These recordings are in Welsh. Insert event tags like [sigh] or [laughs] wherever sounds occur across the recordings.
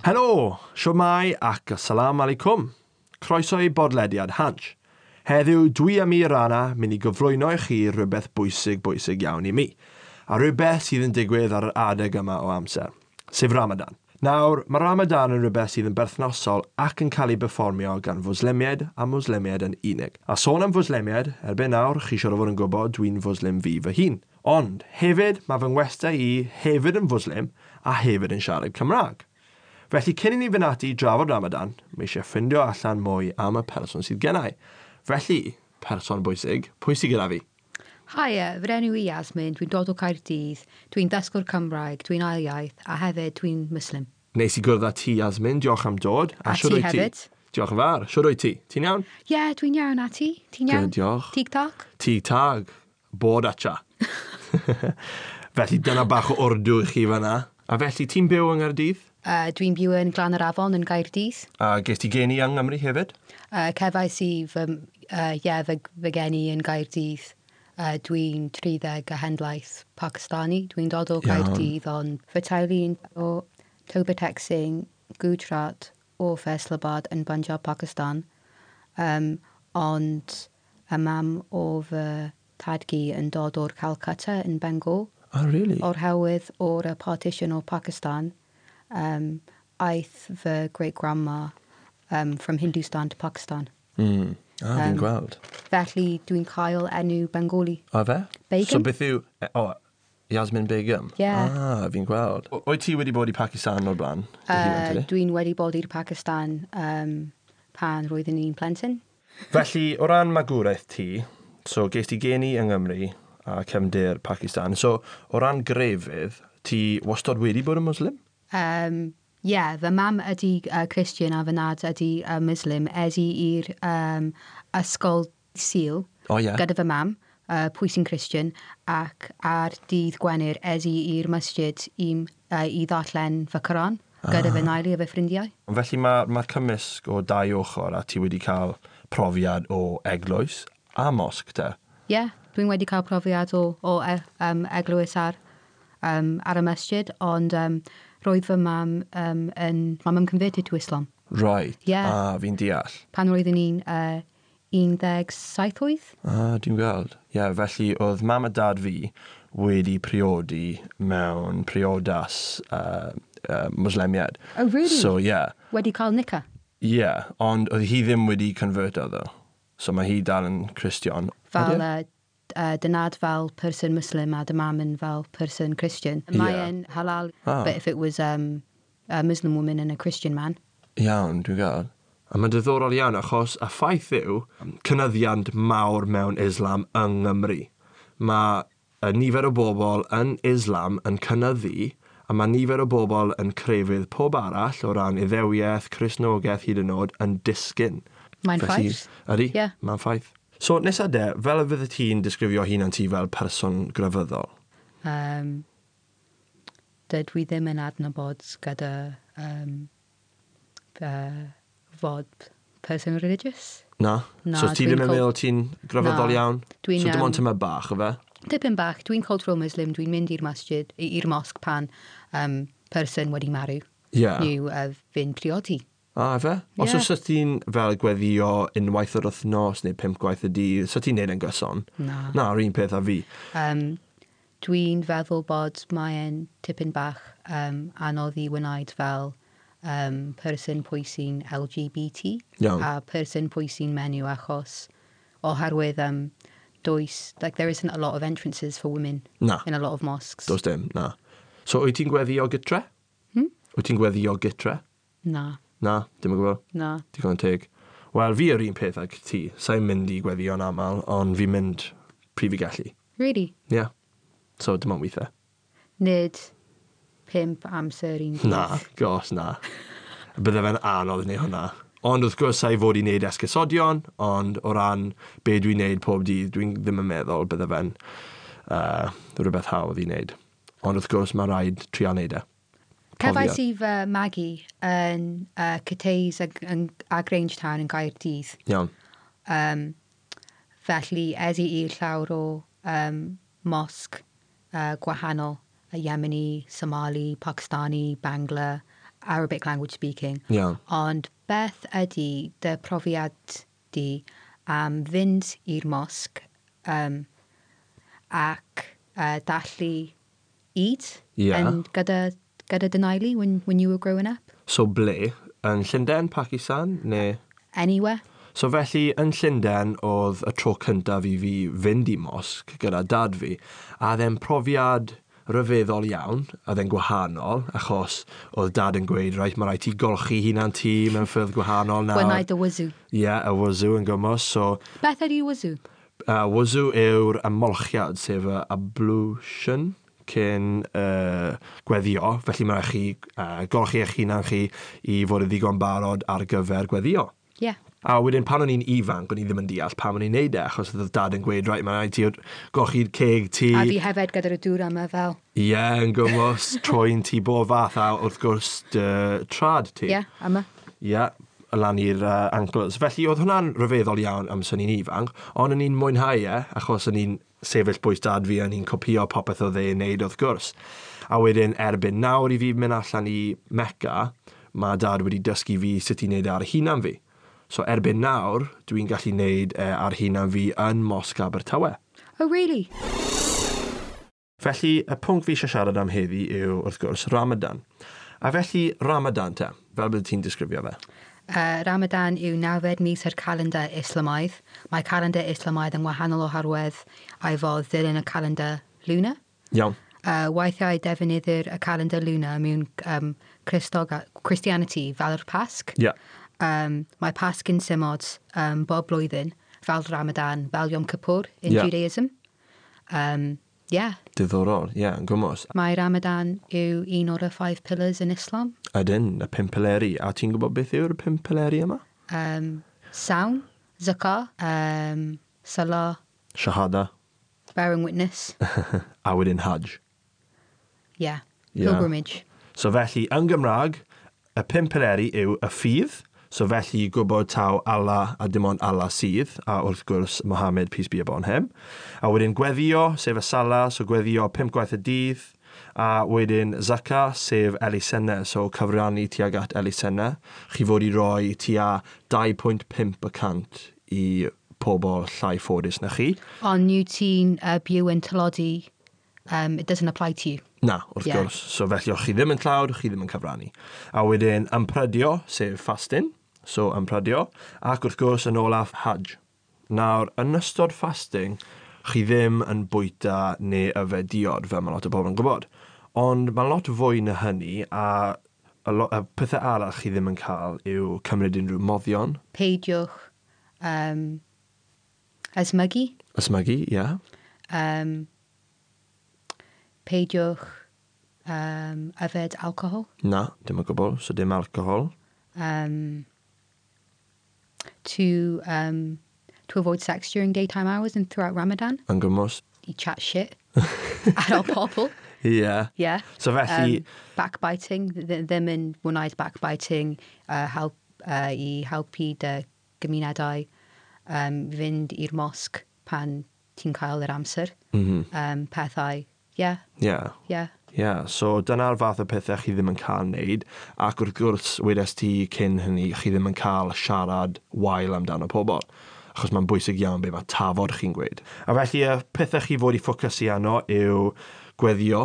Helo, siwmai ac salam alaikum. Croeso i bodlediad Hanch. Heddiw dwi am i Rana mynd i gyflwyno i chi rhywbeth bwysig bwysig iawn i mi, a rhywbeth sydd yn digwydd ar yr adeg yma o amser, sef Ramadan. Nawr, mae Ramadan yn rhywbeth sydd yn berthnosol ac yn cael ei berfformio gan fwslemiad a mwslemiad yn unig. A sôn am fwslemiad, erbyn nawr, chi siarad fod yn gwybod dwi'n fwslem fi fy hun. Ond, hefyd, mae fy ngwestau i hefyd yn fwslem a hefyd yn siarad Cymraeg. Felly cyn i ni fynd ati i drafod Ramadan, mae eisiau ffindio allan mwy am y person sydd gennau. Felly, person bwysig, pwy sydd gyda fi? Haia, fy enw i Asmin, dwi'n dod o Caerdydd, dwi'n ddysgwr Cymraeg, dwi'n ail iaith, a hefyd dwi'n muslim. Nes i gwrdd â ti, Asmin, diolch am dod. A, a ti hefyd. Ti? Diolch yn fawr. Siwr wyt ti? Ti'n iawn? Ie, yeah, dwi'n iawn. A ti? Ti'n iawn? Good, diolch. Tig tag? Tig tag. Bod atcha. [laughs] felly dyna bach o ordw i chi fanna. A felly ti'n byw yng Nghaerdydd? Uh, Dwi'n byw yn Glan yr Afon yn Gaerdydd. A uh, ges ti geni yng Nghymru hefyd? Uh, cefais i fy, uh, yeah, fy, fy geni yn Gaerdydd. Uh, Dwi'n 30 a hendlaeth Pakistani. Dwi'n dod o Gaerdydd, ond fy teulu'n o Toba Texing, Gujarat, o Faisalabad yn Punjab, Pakistan. Um, ond y mam o fy tadgu yn dod o'r Calcutta yn Bengal. Oh, really? O'r hewydd o'r partition o Pakistan um, aeth fy great grandma um, from Hindustan to Pakistan. Mm. Ah, um, fi'n gweld. Felly dwi'n cael enw Bengali. A fe? Begum. So beth yw... E, o, oh, Yasmin Begum? Yeah. Ah, fi'n gweld. O, oed ti wedi bod i Pakistan o'r blaen? Uh, dwi'n wedi bod i'r Pakistan um, pan roeddwn i'n plentyn. Felly, o ran magwraeth ti, so ges ti geni yng Nghymru a cefndir Pakistan. So, o ran grefydd, ti wastod wedi bod yn Muslim? um, yeah, fy mam ydy uh, Christian a fy nad ydy uh, Muslim. Es i i'r um, ysgol Sul... O ie. ...gyda fy mam, uh, pwy sy'n Christian, ac ar dydd Gwener es i i'r masjid i uh, i ddarllen fy Coran gyda ah. fy nheulu a fy ffrindiau. Felly mae'r ma cymysg o dau ochr a ti wedi cael profiad o eglwys a mosg te? Ie, yeah, dwi'n wedi cael profiad o, o e, um, eglwys ar, um, ar y masjid, ond um, roedd fy mam um, yn... My mum converted to Islam. Right. Yeah. A fi'n deall. Pan roeddwn ni'n uh, 17 oedd. Ah, dwi'n gweld. Ie, yeah, felly oedd mam a dad fi wedi priodi mewn priodas uh, uh, muslemiad. Oh, really? So, yeah. Wedi cael nica? Ie, yeah, ond oedd hi ddim wedi converto, ddo. So mae hi dal yn Christian. Fel uh, uh, dy fel person Muslim a dy mam yn fel person Christian. Mae yeah. halal, ah. but if it was um, a Muslim woman and a Christian man. Iawn, dwi'n gael. A mae'n diddorol iawn achos y ffaith yw cynyddiant mawr mewn Islam yng Nghymru. Mae y nifer o bobl yn Islam yn cynyddu a mae nifer o bobl yn crefydd pob arall o ran iddewiaeth, chrysnogaeth hyd yn oed yn disgyn. Mae'n ffaith. Ydy, yeah. mae'n ffaith. So nes de, fel y fydde ti'n disgrifio hunan ti fel person grefyddol? Um, dydw i ddim yn adnabod gyda um, uh, fod person religious. Na? Na so ti ddim yn meddwl ti'n grefyddol iawn? Dwi'n... So dim ond tyma bach o fe? Dipyn bach. Dwi'n cultural Muslim. Dwi'n mynd i'r masjid, i'r mosg pan um, person wedi marw. Yeah. Yw uh, fy'n priodi. A fe? Yeah. Os oes ti'n fel gweddio unwaith yr wythnos neu pimp gwaith y dydd, so ti'n neud yn gyson? Na. Na, yr un peth a fi. Um, Dwi'n feddwl bod mae'n tipyn bach um, anodd i wneud fel um, person pwy sy'n LGBT Iawn. a person pwy sy'n menyw achos oherwydd um, does, like there isn't a lot of entrances for women na. in a lot of mosques. Does dim, na. So wyt ti'n gweddio gytre? Hmm? Wyt ti'n gweddio gytre? Na. Na, dim yn gwybod. Na. Digon teg. Wel, fi yr un peth ag ti. Sa'n mynd i gweddio'n aml, ond fi'n mynd prif i gallu. Really? Ie. Yeah. So, dim ond weithiau. Nid pimp amser un peth. Na, [laughs] gos na. Bydde fe'n anodd neu hwnna. Ond wrth gwrs, sa'i fod i wneud esgysodion, ond o ran be dwi'n wneud pob dydd, dwi'n ddim yn meddwl bydde fe'n uh, rhywbeth hawdd i wneud. Ond wrth gwrs, mae rhaid trio wneud e. Cefais i fy magu yn uh, Cateys ag, a Grangetown yn Gaerdydd. Iawn. Um, felly, eddi i'r llawr o um, mosg uh, gwahanol, y Yemeni, Somali, Pakistani, Bangla, Arabic language speaking. Iawn. Ond beth ydy dy profiad di am fynd i'r mosg um, ac uh, dallu id yeah. yn gyda gyda dy when, when you were growing up? So ble? Yn Llundain, Pakistan, neu... Anywhere. So felly, yn Llundain oedd y tro cyntaf i fi fynd i mosg gyda dad fi, a dde'n profiad rhyfeddol iawn, a dde'n gwahanol, achos oedd dad yn gweud, rhaid, mae rhaid ti golchi hunan ti mewn ffyrdd gwahanol nawr. Gwnaed y wazoo. Ie, yeah, y wazoo yn gymys, so... Beth ydy wazoo? Uh, wazoo yw'r ymolchiad, sef y ablution, cyn uh, gweddio, felly mae rhaid chi uh, golchi eich hunan chi i fod yn ddigon barod ar gyfer gweddio. Yeah. A wedyn pan o'n i'n ifanc, o'n i ddim yn deall pam o'n i'n neud e, achos oedd dad yn gweud, rhaid, mae'n rhaid ti golchi'r ceg ti. A fi hefyd gyda'r dŵr yma fel. Ie, yeah, yn gwmwys, [laughs] troi'n ti bo fath a wrth gwrs dy trad ti. Ie, yeah, yma. Ie, yeah, lan i'r uh, ankles. Felly oedd hwnna'n rhyfeddol iawn am sy'n ni'n ifanc, ond o'n i'n mwynhau e, achos o'n i'n sefyll bwys dad fi yn hi'n copio popeth oedd e'n neud wrth gwrs. A wedyn erbyn nawr i fi mynd allan i Mecca, mae dad wedi dysgu fi sut i wneud e ar hunan fi. So erbyn nawr, dwi'n gallu wneud e, ar hunan fi yn Mosg Abertawe. Oh, really? Felly, y pwnc fi eisiau siarad am heddi yw, wrth gwrs, Ramadan. A felly, Ramadan te, fel bydd ti'n disgrifio fe? Uh, Ramadan yw nawfed mis yr calendar Islamaidd. Mae calendar Islamaidd yn wahanol oherwydd a'i fod dilyn y calendar lunar. Iawn. Uh, weithiau defnyddir y calendar lunar mewn um, Christoga, Christianity fel yr Pasg. Yeah. Um, mae Pasg yn symud um, bob blwyddyn fel Ramadan, fel Yom Kippur in yeah. Judaism. Um, Yeah. Diddorol, ie, yeah, yn gwmws. Mae Ramadan yw un o'r five pillars yn Islam. Ydyn, y pimp pileri. A ti'n gwybod beth yw'r pimp pileri yma? Um, sawn, zaka, um, salah. Shahada. Bearing witness. [laughs] a wedyn hajj. Ie, yeah. pilgrimage. Yeah. So felly, yn Gymraeg, y pimp pileri yw y ffydd, So felly gwybod taw Allah a dim ond Allah sydd, a wrth gwrs Mohamed, peace be upon him. A wedyn gweddio, sef y sala, so gweddio pimp gwaith y dydd, a wedyn Zaka, sef elusennau, so cyfrannu tuag at elusennau, chi fod i roi tua 2.5% i pobl llai ffodus na chi. Ond yw ti'n uh, byw yn tylodi, um, it doesn't apply to you? Na, wrth yeah. gwrs. So felly, o'ch chi ddim yn tlawd, chi ddim yn cyfrannu. A wedyn, ymprydio, sef fasting, so yn pradio, ac wrth gwrs yn olaf hajj. Nawr, yn ystod fasting, chi ddim yn bwyta neu yfediod fel mae lot o bobl yn gwybod. Ond mae lot fwy na hynny a y, lo, y pethau arall chi ddim yn cael yw cymryd unrhyw moddion. Peidiwch um, ysmygu. Ysmygu, ie. Yeah. Um, peidiwch um, yfed alcohol. Na, dim o gwbl, so dim alcohol. Um, to um, to avoid sex during daytime hours and throughout Ramadan. Yn gymwys. You chat shit at our pobl. Yeah. Yeah. So felly... Um, backbiting, ddim yn wneud backbiting uh, help, uh, i helpu dy gymunedau um, fynd i'r mosg pan ti'n cael yr amser. Mm -hmm. um, pethau, yeah. Yeah. Yeah. Ie, yeah, so dyna'r fath o pethau chi ddim yn cael wneud, ac wrth gwrs wedes ti cyn hynny, chi ddim yn cael siarad wael amdano pobl achos mae'n bwysig iawn be mae tafod chi'n gweud. A felly y pethau chi fod i ffocysu arno yw gweddio,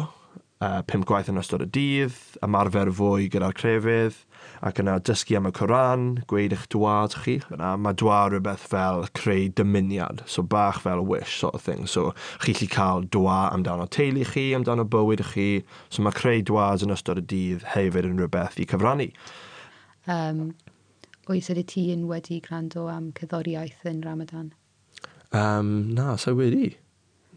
uh, pum gwaith yn ystod y dydd, ymarfer fwy gyda'r crefydd, ac yna dysgu am y Coran, gweud eich dwad chi. Yna mae dwad rhywbeth fel creu dymuniad, so bach fel wish sort of thing. So chi lli cael dwa amdano teulu chi, amdano bywyd chi, so mae creu dwad yn ystod y dydd hefyd yn rhywbeth i cyfrannu. Um, oes ydy ti yn wedi gwrando am cyddoriaeth yn Ramadan? Um, na, so wedi.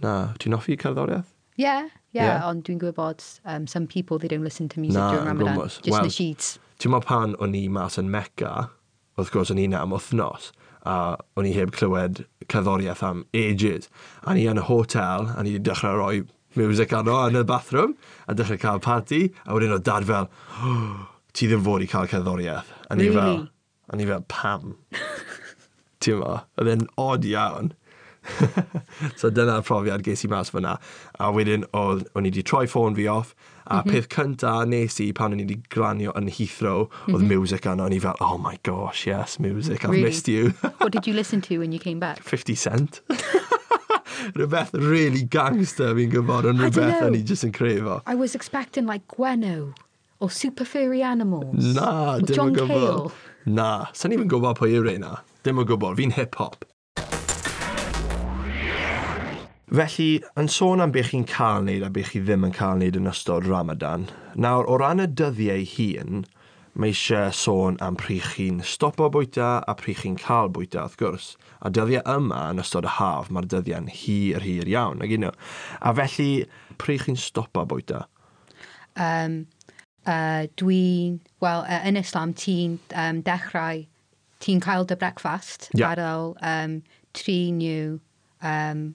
Na, ti'n offi cerddoriaeth? Yeah, yeah, yeah. ond dwi'n gwybod um, some people, they don't listen to music Na, during Ramadan. Gwmwys. Just well, the sheets. Ti'n meddwl pan o'n i mas yn Mecca, wrth gwrs o'n i na am wythnos, a o'n i heb clywed cerddoriaeth am ages. A ni yn y hotel, a ni wedi dechrau rhoi music arno yn y bathroom, a dechrau cael party, a wedyn o dad fel, oh, ti ddim fod i cael cerddoriaeth. A ni really? fel, a ni fel, pam? [laughs] Ti'n ma? Oedd e'n odd iawn. [laughs] so dyna'r profiad ges i mas fyna. A wedyn, oedd, o'n i wedi troi ffôn fi off, a mm -hmm. peth cynta nes i pan o'n i wedi granio yn Heathrow, mm -hmm. oedd mhm. music yna, o'n i fel, oh my gosh, yes, music, I've really? missed you. [laughs] What did you listen to when you came back? 50 Cent. [laughs] rhywbeth really gangster fi'n gwybod yn rhywbeth o'n i just yn crefo. I was expecting like Gweno or Super Furry Animals. Na, dim yn gwybod. Na, sa'n ni'n gwybod pwy yw reina. Dim yn gwybod, fi'n hip-hop. Felly, yn sôn am beth chi'n cael wneud a beth chi ddim yn cael wneud yn ystod Ramadan, nawr o ran y dyddiau hun, mae eisiau sôn am pryd chi'n stopo bwyta a pryd chi'n cael bwyta wrth gwrs. A dyddiau yma yn ystod y haf, mae'r dyddiau'n hir, hir iawn, ag unio. A felly, pryd chi'n stopo bwyta? Um, uh, dwi'n, wel, uh, yn Islam, ti'n um, dechrau, ti'n cael dy brecfast yeah. ar ôl um, tri new um,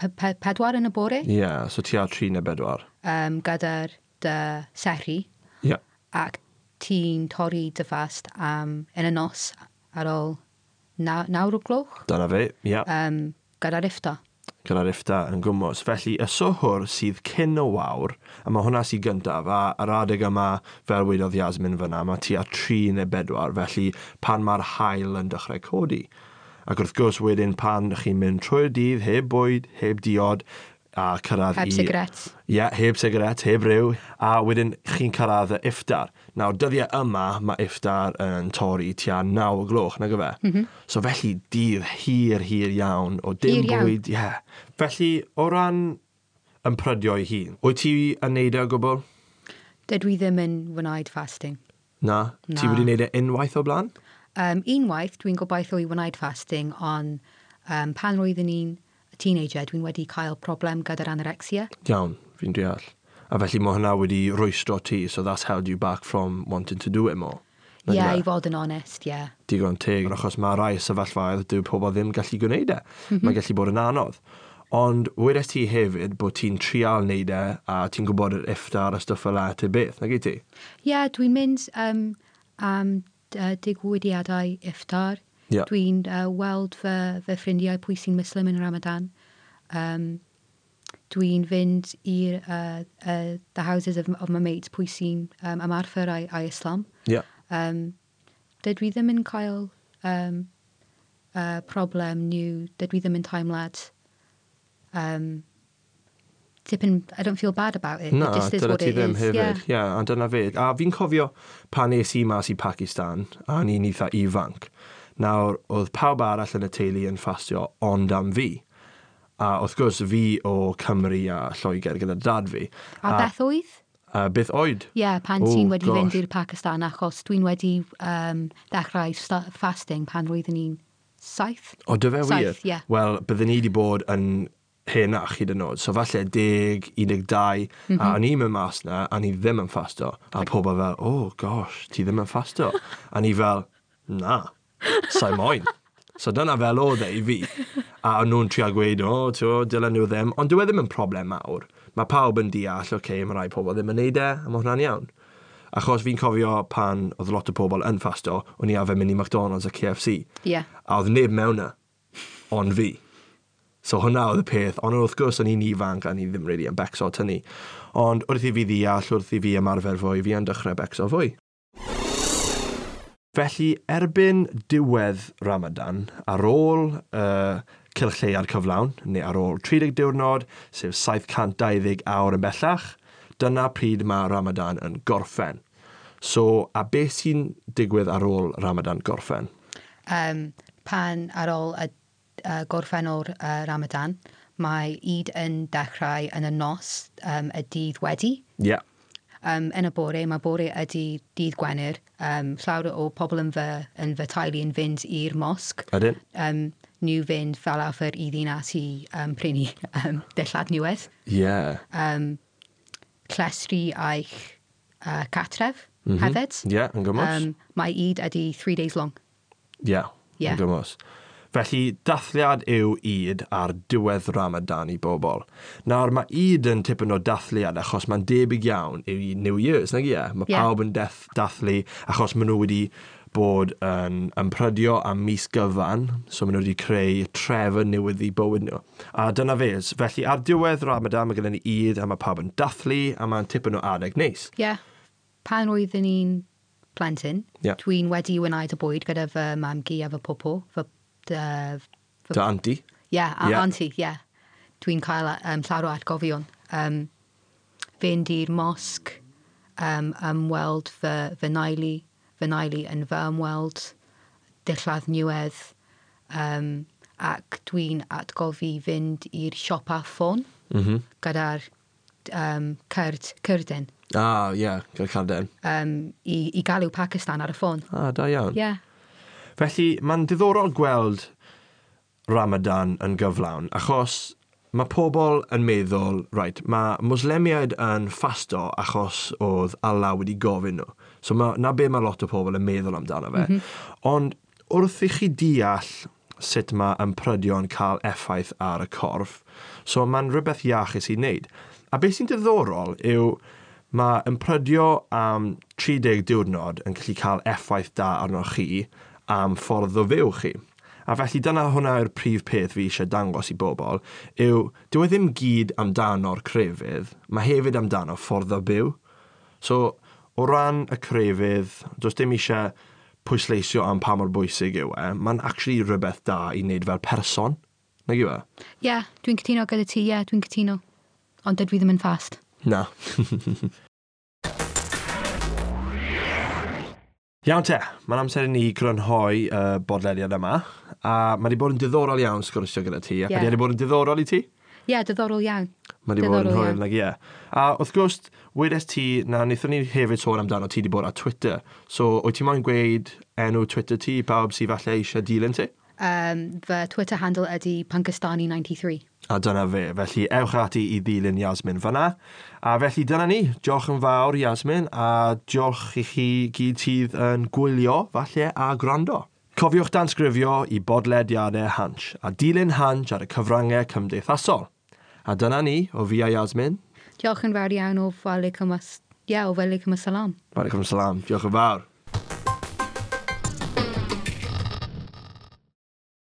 pe pe pedwar yn y bore. Ie, yeah, so ti ar tri neu bedwar. Um, gyda'r dy serri. Ie. Yeah. Ac ti'n torri dy fast um, yn y nos ar ôl naw, nawr o gloch. Dyna fe, ie. Yeah. Um, gyda'r ifta. Gyda'r ifta yn gwmwys. Felly, y sohwr sydd cyn o wawr, a mae hwnna sydd gyntaf, a yr adeg yma, fel wedodd Yasmin fyna, mae tua tri neu bedwar, felly pan mae'r hael yn dechrau codi. Ac wrth gwrs wedyn pan chi'n mynd trwy'r dydd heb bwyd, heb diod, a cyrraedd heb i... Heb sigaret. Ie, yeah, heb sigaret, heb ryw. A wedyn chi'n cyrraedd y iftar. Nawr, dyddiau yma mae iftar yn torri tua 9 o gloch, nag yfe? Mm -hmm. So felly dydd hir, hir iawn o dim hir bwyd. Ie. Yeah. Felly, o ran yn prydio ei hun, wyt ti yn neud e o gwbl? Dydw i ddim yn wneud fasting. Na? Na. Ti wedi neud e unwaith o blaen? um, unwaith dwi'n gobeithio i wneud fasting, ond um, pan roeddwn i'n teenager, dwi'n wedi cael problem gyda'r anorexia. Iawn, fi'n deall. A felly mae hwnna wedi rwystro ti, so that's held you back from wanting to do it more. Ie, yeah, i fod yn onest, ie. Yeah. Digon teg, achos mae rai sefyllfaoedd dyw pobl ddim gallu gwneud e. Mm -hmm. Mae'n gallu bod yn anodd. Ond wedes ti hefyd bod ti'n trial wneud e a ti'n gwybod yr iftar a stwff fel e te beth, nag i ti? Ie, yeah, dwi'n mynd um, am um, uh, digwyddiadau iftar. Yeah. Dwi'n uh, weld fy, fy ffrindiau pwy sy'n muslim yn Ramadan. Um, dwi'n fynd i'r uh, uh, the houses of, of my mates pwy sy'n um, ymarfer ai, ai Islam. Yeah. Um, dydw i ddim yn cael um, uh, problem nhw, dydw i ddim yn taimlad um, tipyn, I don't feel bad about it. Na, it just is dyna ti ddim hefyd. Yeah. yeah, a dyna fe. A fi'n cofio pan nes i mas i Pakistan, a ni'n eitha ifanc. Nawr, oedd pawb arall yn y teulu yn ffastio ond am fi. A wrth gwrs, fi o Cymru a Lloegr gyda dad fi. A, a beth oedd? A beth oed. Ie, yeah, pan oh, ti'n wedi gosh. fynd i'r Pakistan, achos dwi'n wedi um, ddechrau fasting pan roeddwn i'n saith. O, dy fe wir? Saith, ie. Yeah. Wel, byddwn ni wedi bod yn henach hyd yn oed. So falle 10, 12, mm -hmm. a mhm. o'n i'n mynd mas na, a ni ddim yn ffasto. A pob fel, oh gosh, ti ddim yn ffasto. a ni fel, na, sa'i moyn. So dyna fel oedd e i fi. A o'n nhw'n trio gweud, o, oh, to, dylen nhw ddim. Ond dyw e ddim yn problem mawr. Mae pawb yn deall, oce, okay, mae rai pobl ddim yn neud e, a mae hwnna'n iawn. Achos fi'n cofio pan oedd lot o pobl yn ffasto, o'n i afen mynd i McDonald's a KFC. Yeah. A oedd neb mewn e, na, ond fi. So hwnna oedd y peth, ond wrth gwrs o'n i'n ifanc a ni ddim really yn becso tynnu. Ond wrth i fi ddeall, wrth i fi ymarfer fwy, fi yn dechrau becso fwy. Felly, erbyn diwedd Ramadan, ar ôl uh, cylchleiad cyflawn, neu ar ôl 30 diwrnod, sef 720 awr yn bellach, dyna pryd mae Ramadan yn gorffen. So, a beth sy'n digwydd ar ôl Ramadan gorffen? Um, pan ar ôl y uh, gorffennol uh, Ramadan, mae Eid yn dechrau yn y nos um, y dydd wedi. Ie. Yeah. Um, yn y bore, mae bore ydy dydd Gwener. Um, llawer o pobl yn fy, yn fy teulu yn fynd i'r mosg. Ydyn. Um, nhw fynd fel arfer i ddinas i um, prynu um, [laughs] dillad niwedd. Ie. Yeah. Um, llestri eich uh, catref mm -hmm. hefyd. Ie, yeah, yn gymys. Um, mae Eid ydy three days long. Ie, yeah, yeah. yn gymys. Ie. Felly, dathliad yw id ar diwedd Ramadan i bobl. Nawr, mae id yn tipyn o dathliad achos mae'n debyg iawn i New Year's, nag e? ie? Mae yeah. pawb yn deth, dathlu achos maen nhw wedi bod yn, ymprydio am mis gyfan, so maen nhw wedi creu trefn newydd i bywyd nhw. A dyna fe, felly ar diwedd Ramadan mae gennym ni id a mae pawb yn dathlu a mae'n tipyn o adeg neis. Ie. Yeah. Pan oeddwn i'n plentyn, yeah. dwi'n wedi wneud y bwyd gyda fy mam gi a fy popo, fy dy... Dy anti? Ie, yeah, a yeah. anti, ie. Yeah. Dwi'n cael um, llawer o atgofion. Um, fynd i'r mosg, um, ymweld fy, fy naili, fy naili yn fy ymweld, dillad niwedd, um, ac dwi'n atgofi fynd i'r siopa ffôn mm -hmm. gyda'r um, cyrd, cyrden. Ah, ie, yeah, gyda cyrden. Um, i, I galw Pakistan ar y ffôn. Ah, da iawn. Ie, yeah, Felly mae'n diddorol gweld Ramadan yn gyflawn, achos mae pobl yn meddwl, right, mae muslemiaid yn ffasto achos oedd Allah wedi gofyn nhw. So ma, na be mae lot o pobl yn meddwl amdano fe. Mm -hmm. Ond wrth i chi deall sut mae ymprydio'n cael effaith ar y corff, so mae'n rhywbeth iachus i wneud. A beth sy'n diddorol yw mae ymprydio am 30 diwrnod yn gallu cael effaith da arnoch chi, am ffordd o fyw chi. A felly dyna hwnna yw'r prif peth fi eisiau dangos i bobl, yw dyw e ddim gyd amdano'r crefydd, mae hefyd amdano ffordd o byw. So, o ran y crefydd, does dim eisiau pwysleisio am pa mor bwysig yw e, mae'n actually rhywbeth da i wneud fel person. Nag yw e? Ie, yeah, dwi'n cytuno gyda ti, ie, yeah, dwi'n cytuno. Ond dydw i ddim yn fast. Na. [laughs] Iawn te, mae'n amser i ni grynhoi y uh, bodlediad yma, a mae wedi bod yn diddorol iawn sgwrsio gyda ti, ac yeah. wedi bod yn diddorol i ti? Ie, yeah, diddorol iawn. Mae wedi bod yn hwyl, nag ie. A wrth gwrs, wedes ti, na wnaethon ni hefyd sôn amdano ti wedi bod ar Twitter, so wyt ti moyn gweud enw Twitter ti pawb bawb sydd falle eisiau dilyn ti? Um, fy Twitter handle ydy Pankistani93. A dyna fe, felly ewch ati i ddilyn Yasmin fyna. A felly dyna ni, diolch yn fawr Yasmin, a diolch i chi gyd sydd yn gwylio, falle, a gwrando. Cofiwch dansgrifio i bodlediadau Hansh a dilyn Hansh ar y cyfrangau cymdeithasol. A dyna ni o fi a Yasmin. Diolch yn fawr iawn o Falik As... Ia, o Falik Yma Salam. Falik Yma Salam. Diolch yn fawr.